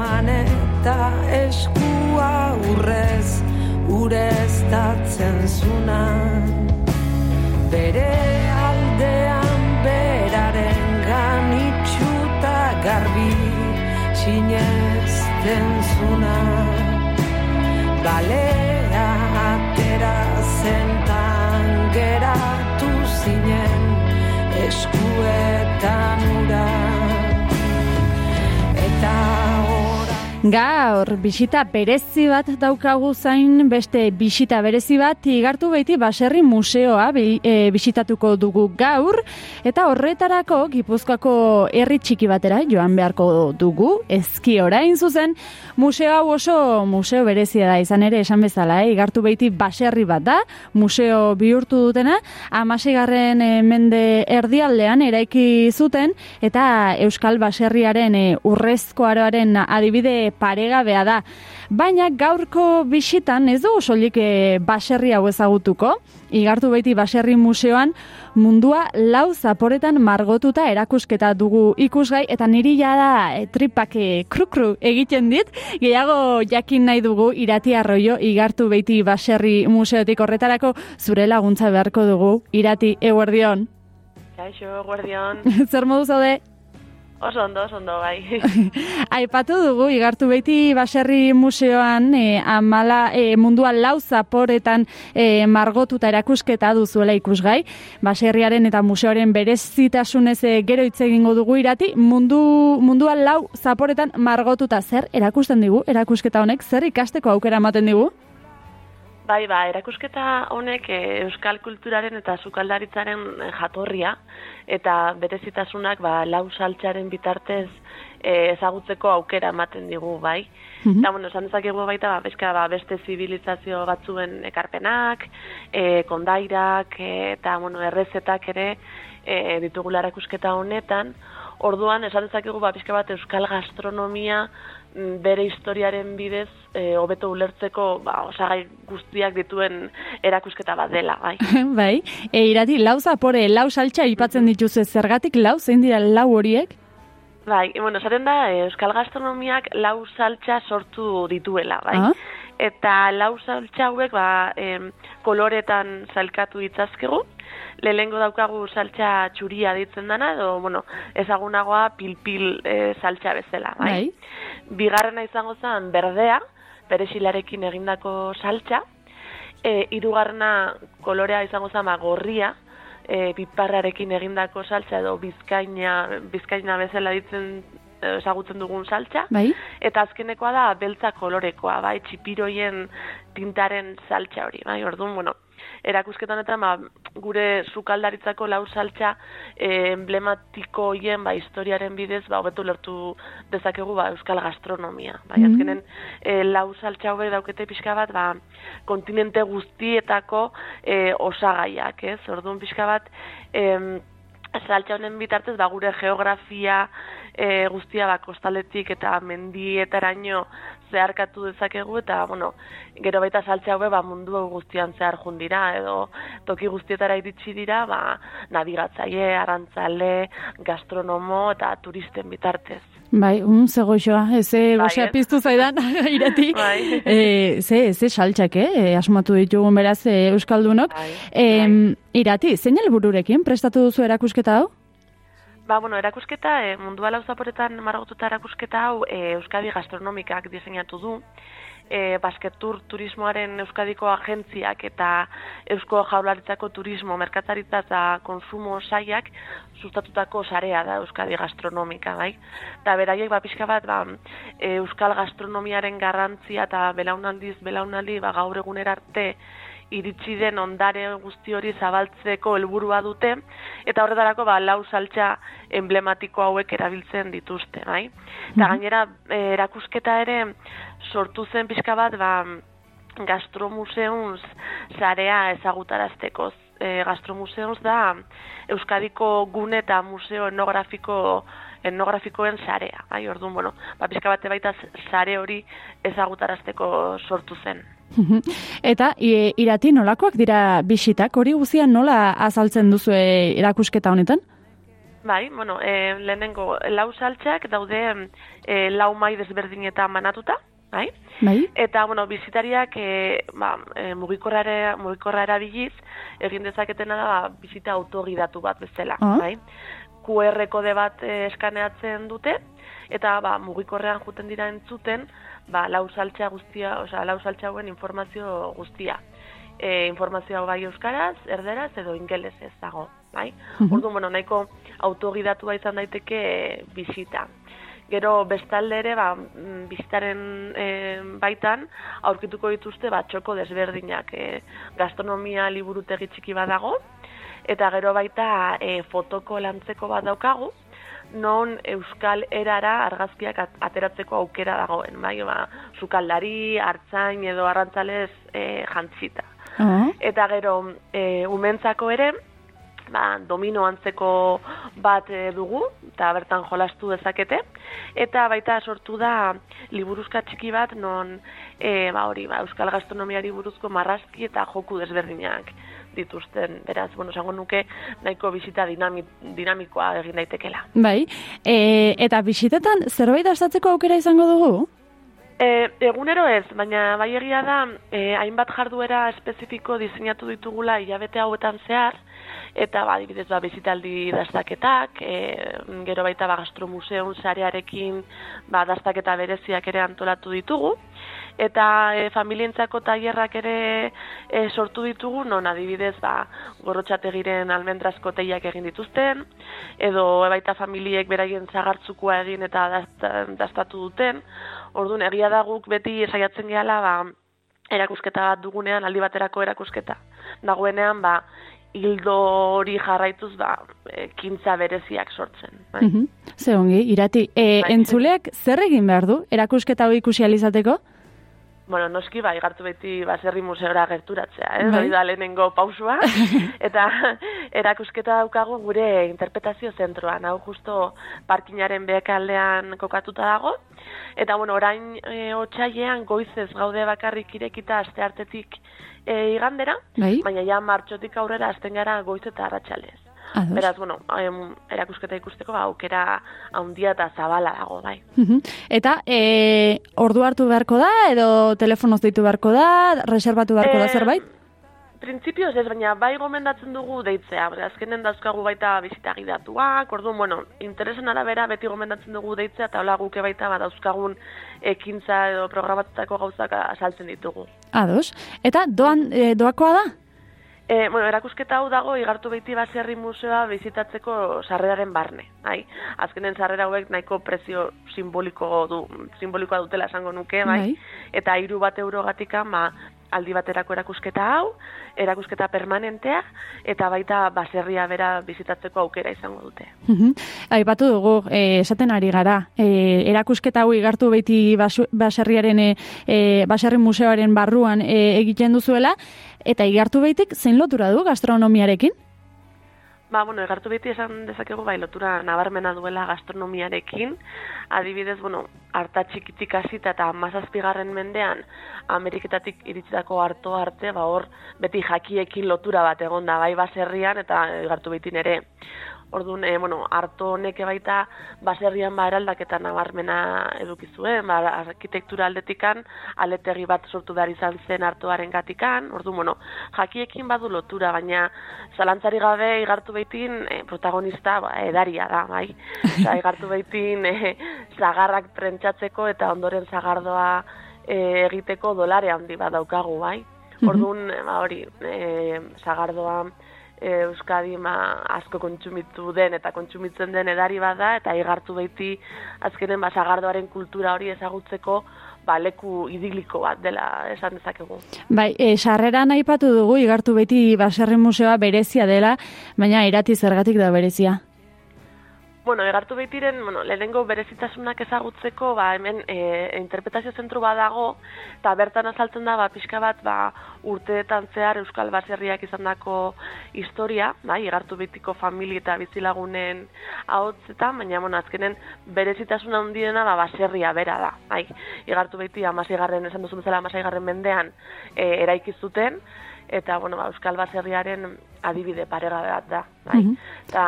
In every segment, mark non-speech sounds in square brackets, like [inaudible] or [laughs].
eman eta eskua urrez ureztatzen zuna bere aldean beraren ganitxuta garbi sinezten zuna balea atera zentan geratu zinen eskuetan Gaur, bisita berezi bat daukagu zain, beste bisita berezi bat, igartu beiti baserri museoa e, bisitatuko dugu gaur, eta horretarako gipuzkoako herri txiki batera joan beharko dugu, ezki orain zuzen, museo hau oso museo berezia da izan ere esan bezala, eh? igartu beiti baserri bat da, museo bihurtu dutena, amasigarren e, mende erdialdean eraiki zuten, eta Euskal Baserriaren e, urrezkoaroaren adibide paregabea da. Baina gaurko bisitan ez dugu solik e, baserri hau ezagutuko. Igartu beti baserri museoan mundua lau zaporetan margotuta erakusketa dugu ikusgai eta niri jada e, tripak e, krukru egiten dit. Gehiago jakin nahi dugu irati arroio igartu beti baserri museotik horretarako zure laguntza beharko dugu irati eguerdion. Kaixo, guardion. [laughs] Zer modu zaude? Oso ondo, oso ondo, bai. [laughs] Aipatu dugu, igartu beti baserri museoan, e, amala, e, mundua lau zaporetan e, margotuta erakusketa duzuela ikusgai. Baserriaren eta museoaren berezitasunez e, gero hitz egingo dugu irati, mundu, mundua lau zaporetan margotuta zer erakusten digu, erakusketa honek, zer ikasteko aukera ematen digu? Bai, ba, erakusketa honek e, euskal kulturaren eta sukaldaritzaren jatorria eta berezitasunak ba, lau saltxaren bitartez e, ezagutzeko aukera ematen digu, bai. Mm Eta, bueno, esan dezakegu baita, ba, bezka, ba, beste zibilizazio batzuen ekarpenak, e, kondairak, e, eta, bueno, errezetak ere e, ditugula erakusketa honetan, Orduan, esan dezakegu, ba, pixka bat, euskal gastronomia bere historiaren bidez e, hobeto ulertzeko ba, osagai guztiak dituen erakusketa bat dela, bai. [laughs] bai, e, irati, lau zapore, lau saltxa ipatzen dituzu zergatik, lau, zein dira lau horiek? Bai, bueno, esaten da, euskal gastronomiak lau saltxa sortu dituela, bai. Ah? Eta lau saltxa hauek, ba, em, koloretan salkatu ditzazkegu, lehengo daukagu saltza txuria ditzen dana, edo, bueno, ezagunagoa pil-pil e, saltza bezala, bai? bai? Bigarrena izango zen berdea, peresilarekin egindako saltza, e, irugarrena kolorea izango zen ba, gorria, e, piparrarekin egindako saltza, edo bizkaina, bizkaina bezala ditzen ezagutzen dugun saltza. Bai. Eta azkenekoa da beltza kolorekoa, bai, txipiroien tintaren saltza hori, bai, orduan, bueno, erakusketan eta ba, gure sukaldaritzako lau saltza e, emblematiko hien ba, historiaren bidez ba, hobetu lertu dezakegu ba, euskal gastronomia. Bai, mm -hmm. azkenen e, lau saltza hobe daukete pixka bat ba, kontinente guztietako e, osagaiak, ez? Orduan pixka bat e, saltza honen bitartez ba, gure geografia e, guztia ba, kostaletik eta mendietaraino zeharkatu dezakegu eta bueno, gero baita saltze haue ba, mundu guztian zehar jundira edo toki guztietara iritsi dira ba, nabigatzaile, arantzale, gastronomo eta turisten bitartez. Bai, un ze goxoa, eze bai, piztu zaidan, [laughs] [laughs] irati. Bai. E, ze, ze saltxak, eh? asmatu ditugun beraz e, Euskaldunok. Bai, e, bai. Irati, zein helbururekin prestatu duzu erakusketa hau? Ba, bueno, erakusketa, e, mundua lauzaporetan margotuta erakusketa hau e, Euskadi Gastronomikak diseinatu du. E, basketur turismoaren Euskadiko agentziak eta Eusko Jaularitzako turismo, merkataritza eta konsumo saiak sustatutako sarea da Euskadi Gastronomika, bai? Eta beraiek, ba, pixka bat, ba, Euskal Gastronomiaren garrantzia eta belaunaldiz, belaunaldi, ba, gaur egunera arte, iritsi den ondare guzti hori zabaltzeko helburua dute eta horretarako ba lau saltza emblematiko hauek erabiltzen dituzte, bai? Eta mhm. gainera e, erakusketa ere sortu zen pixka bat ba gastromuseums sarea ezagutarazteko. E, gastromuseums da Euskadiko gune eta museo etnografiko etnografikoen sarea, bai? Orduan, bueno, ba pixka bate baita sare hori ezagutarazteko sortu zen. [laughs] Eta irati nolakoak dira bisitak, hori guzia nola azaltzen duzu erakusketa honetan? Bai, bueno, e, lehenengo lau saltxak daude e, lau mai desberdinetan manatuta, bai? Bai. Eta, bueno, bizitariak e, ba, e, mugikorra, mugikorra erabiliz, egin dezaketena da ba, bizita autogidatu bat bezala, Ah. bai? QR kode bat e, eskaneatzen dute, eta ba, mugikorrean juten dira entzuten, ba, lau saltxa guztia, osea, lau saltxa hauen informazio guztia. E, informazioa bai euskaraz, erderaz edo ingelesez dago, bai? Mhm. Orduan, bueno, nahiko autogidatua izan daiteke bisita. Gero bestalde ere, ba, mm, bizitaren e, baitan aurkituko dituzte ba, txoko desberdinak. E, gastronomia liburutegi txiki badago, eta gero baita e, fotoko lantzeko bat daukagu, non euskal erara argazkiak at- ateratzeko aukera dagoen, bai, ba, sukaldari, hartzain edo arrantzalez e, jantzita. Ah. Eta gero, e, umentzako ere, ba, domino antzeko bat e, dugu, eta bertan jolastu dezakete, eta baita sortu da liburuzka txiki bat non e, ba, hori, ba, euskal gastronomiari buruzko marrazki eta joku desberdinak dituzten. Beraz, bueno, esango nuke nahiko bizita dinami, dinamikoa egin daitekela. Bai, e, eta bisitetan zerbait astatzeko aukera izango dugu? E, egunero ez, baina bai egia da e, hainbat jarduera espezifiko diseinatu ditugula hilabete hauetan zehar, eta ba, adibidez ba, bizitaldi dastaketak, e, gero baita ba, gastromuseun sarearekin ba, dastaketa bereziak ere antolatu ditugu, eta e, familientzako tailerrak ere e, sortu ditugu, non adibidez ba, gorrotxategiren almendrazko teiak egin dituzten, edo baita familiek beraien zagartzukua egin eta dasta, dastatu duten, Orduan, egia da guk beti saiatzen gehala, ba, erakusketa bat dugunean, aldi baterako erakusketa. Dagoenean, ba, hildo hori jarraituz, ba, ekintza bereziak sortzen. Bai. Mhm. Ze ongi, irati. E, Bai. entzuleak zer egin behar du, erakusketa hori ikusi alizateko? Bueno, noski, bai, gartu beti baserri museora gerturatzea, eh? Bai. Da lehenengo pausua. [laughs] eta erakusketa daukagu gure interpretazio zentroan. Hau justo parkinaren behekaldean kokatuta dago. Eta, bueno, orain e, otxailean goizez gaude bakarrik irekita aste hartetik e, igandera, Bai. baina ja martxotik aurrera azten gara goiz eta arratsaldez. Ados. Beraz, bueno, em, erakusketa ikusteko ba, aukera handia eta zabala dago, bai. Eta e, ordu hartu beharko da, edo telefonoz deitu beharko da, reservatu beharko da Eh, zerbait? Printzipioz ez, baina bai gomendatzen dugu deitzea. Bai, Azkenen dauzkagu baita bizita gidatuak, orduan, bueno, interesen arabera beti gomendatzen dugu deitzea, eta hola guke baita ba, dauzkagun ekintza edo programatutako gauzak asaltzen ditugu. Ados. Eta doan, e, doakoa da? E, bueno, erakusketa hau dago igartu beiti baserri museoa bizitatzeko sarreraren barne. Bai? Azkenen sarrera hauek nahiko prezio simboliko du, simbolikoa dutela esango nuke, bai? Bai. Eta hiru bat eurogatikan, ba, aldi baterako erakusketa hau, erakusketa permanentea, eta baita baserria bera bizitatzeko aukera izango dute. Aipatu dugu, e, esaten ari gara, e, erakusketa hau igartu beti basu, baserriaren, e, baserri museoaren barruan e, egiten duzuela, eta igartu beitik zein lotura du gastronomiarekin? Ba, bueno, egartu beti esan dezakegu bai lotura nabarmena duela gastronomiarekin. Adibidez, bueno, harta txikitik hasita eta mazazpigarren mendean Ameriketatik iritsitako harto arte, ba hor beti jakiekin lotura bat egonda bai baserrian eta egartu beti ere. Orduan, e, bueno, harto honek baita baserrian ba eraldaketa nabarmena eduki zuen, ba, arkitektura aldetikan, aletegi bat sortu behar izan zen hartoaren gatikan, orduan, bueno, jakiekin badu lotura, baina zalantzari gabe igartu behitin e, protagonista ba, edaria da, bai? Osa, igartu behitin e, zagarrak prentsatzeko eta ondoren zagardoa e, egiteko dolare handi bat daukagu, bai? Orduan, ba, hori, e, zagardoa e, Euskadi ma, asko kontsumitu den eta kontsumitzen den edari bada eta igartu beiti azkenen ba, zagardoaren kultura hori ezagutzeko ba, leku idiliko bat dela esan dezakegu. Bai, e, sarreran aipatu dugu, igartu beti baserri museoa berezia dela, baina irati zergatik da berezia. Bueno, egartu behitiren, bueno, lehenengo berezitasunak ezagutzeko, ba, hemen e, interpretazio zentru badago, eta bertan azaltzen da, ba, pixka bat, ba, urteetan zehar Euskal Baserriak izandako historia, bai, egartu behitiko famili eta bizilagunen ahotzetan, baina, bueno, azkenen berezitasuna handiena, ba, baserria bera da, bai, egartu behiti, amaseigarren, esan duzun bezala, amaseigarren mendean, e, eraiki zuten, eta bueno, ba, Euskal Baserriaren adibide parega bat da, bai. Mm Eta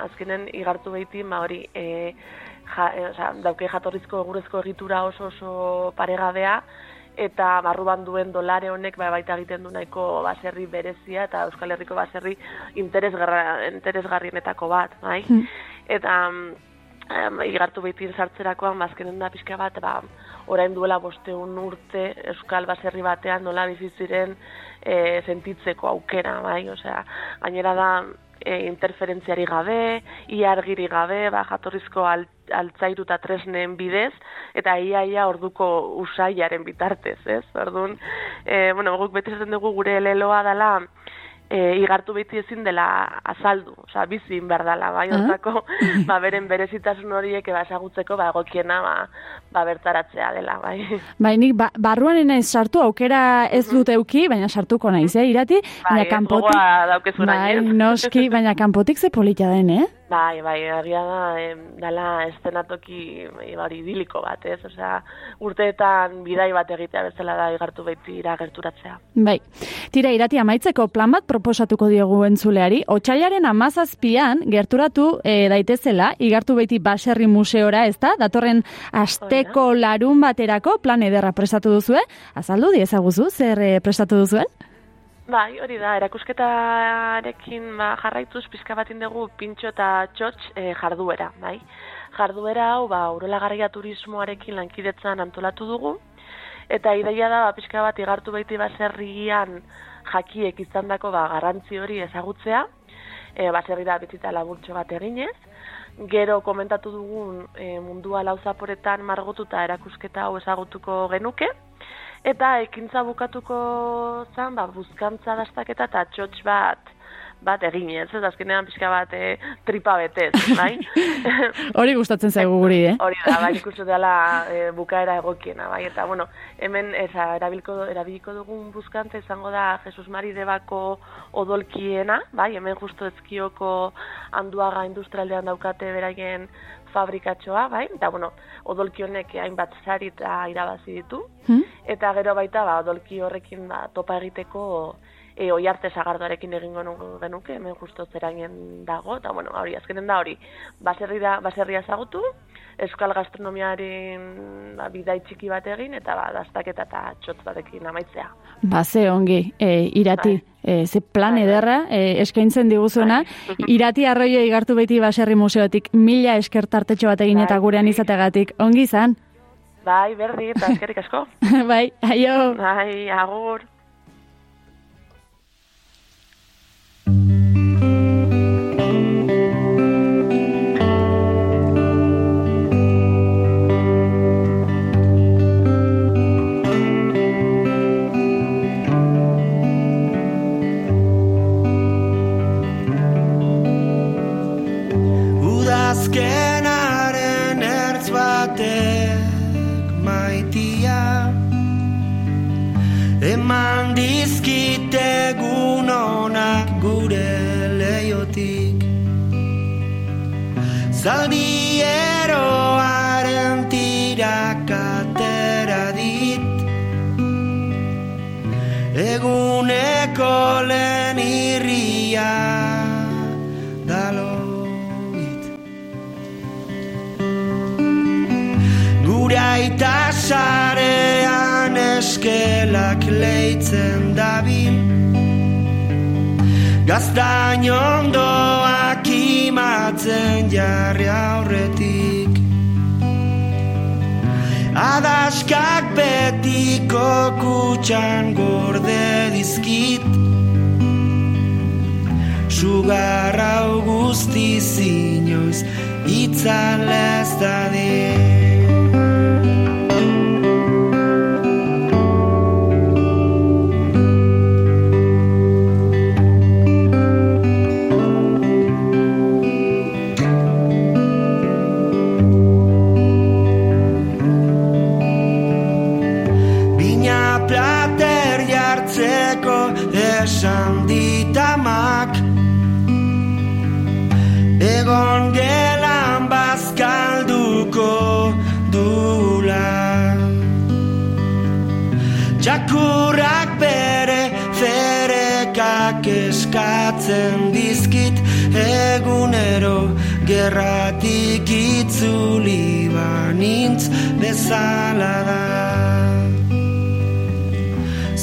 azkenen igartu behiti, ma ba, hori, e, ja, e, oza, dauke jatorrizko egurezko egitura oso oso paregabea, eta barruan duen dolare honek ba, baita egiten du nahiko baserri berezia eta Euskal Herriko baserri interesgarrienetako bat, bai? Mm. Eta um, igartu behitin sartzerakoan, bazkenen da pixka bat, ba, orain duela bosteun urte Euskal baserri batean nola biziziren e, sentitzeko aukera, bai? Osea, gainera da e, interferentziari gabe, iargiri gabe, ba, jatorrizko alt, altzairu eta tresnen bidez, eta iaia orduko usaiaren bitartez, ez? Orduan, e, bueno, guk beti dugu gure leloa dela, e, igartu beti ezin dela azaldu, oza, bizin behar dela, bai, uh [laughs] ba, beren berezitasun horiek ebasagutzeko, ba, egokiena, ba, ba, bertaratzea dela, bai. Bai, nik, ba, barruan naiz sartu, aukera ez dut euki, baina sartuko naiz, eh, irati, bai, baina kanpotik, bai, noski, baina kanpotik ze polita den, eh? Bai, bai, agia da, em, dala estenatoki bari idiliko bat, ez? Osea, urteetan bidai bat egitea bezala da igartu beti iragerturatzea. Bai, tira irati amaitzeko plan bat proposatuko diegu entzuleari, otxailaren amazazpian gerturatu e, daitezela, igartu beti baserri museora, ez da? Datorren asteko larun baterako plan ederra prestatu duzue, azaldu diezaguzu, zer e, prestatu duzuen? Bai, hori da, erakusketarekin ba, jarraituz pizka bat dugu pintxo eta txotx e, jarduera, bai. Jarduera hau, ba, urola turismoarekin lankidetzan antolatu dugu, eta ideia da, ba, pizka bat igartu baiti baserrian jakiek izan dako, ba, garantzi hori ezagutzea, e, baserri da bitzita laburtxo bat eginez, gero komentatu dugun e, mundua lauzaporetan margotuta erakusketa hau ezagutuko genuke, Eta ekintza bukatuko zan, ba, buzkantza dastaketa eta txotx bat, bat egin ez, ez azkenean pixka bat e, tripa betez, bai? [laughs] Hori gustatzen zaigu guri, eh? Hori da, bai, ikustu dela e, bukaera egokiena, bai? Eta, bueno, hemen eza, erabilko, erabiliko dugun buzkantza izango da Jesus Mari debako odolkiena, bai? Hemen justo ezkioko handuaga industrialdean daukate beraien fabrikatxoa, bai? Eta, bueno, odolki honek hainbat sari eta irabazi ditu. Hmm? Eta gero baita, ba, odolki horrekin ba, topa egiteko e, oi arte zagardoarekin egingo genuke, hemen justo zerainen dago, eta, bueno, hori, azkenen da hori, baserri da, baserria zagutu, euskal gastronomiaren ba, bidai txiki bat egin, eta ba, dastaketa eta txotz batekin amaitzea. Ba, ze ongi, e, irati, bai. e, ze plan bai, bai. ederra, e, eskaintzen diguzuena, bai. [laughs] irati arroio igartu beti baserri museotik, mila eskertartetxo bat egin eta gurean izategatik, ongi izan? Bai, berdi, eta eskerik asko. [laughs] bai, aio. Bai, agur. Zaldi eroaren tirakatera dit. Eguneko lehen irria daloit. Gure sarean eskelak leitzen dabil. Gaztain ondoak imatzen jarri aurretik. Adaskak betiko kutxan gorde dizkit. Sugarra guzti zinoiz itzan leztadik Txakurrak bere fere Gertatzen dizkit egunero Gerratik itzuli banintz bezala da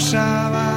posaba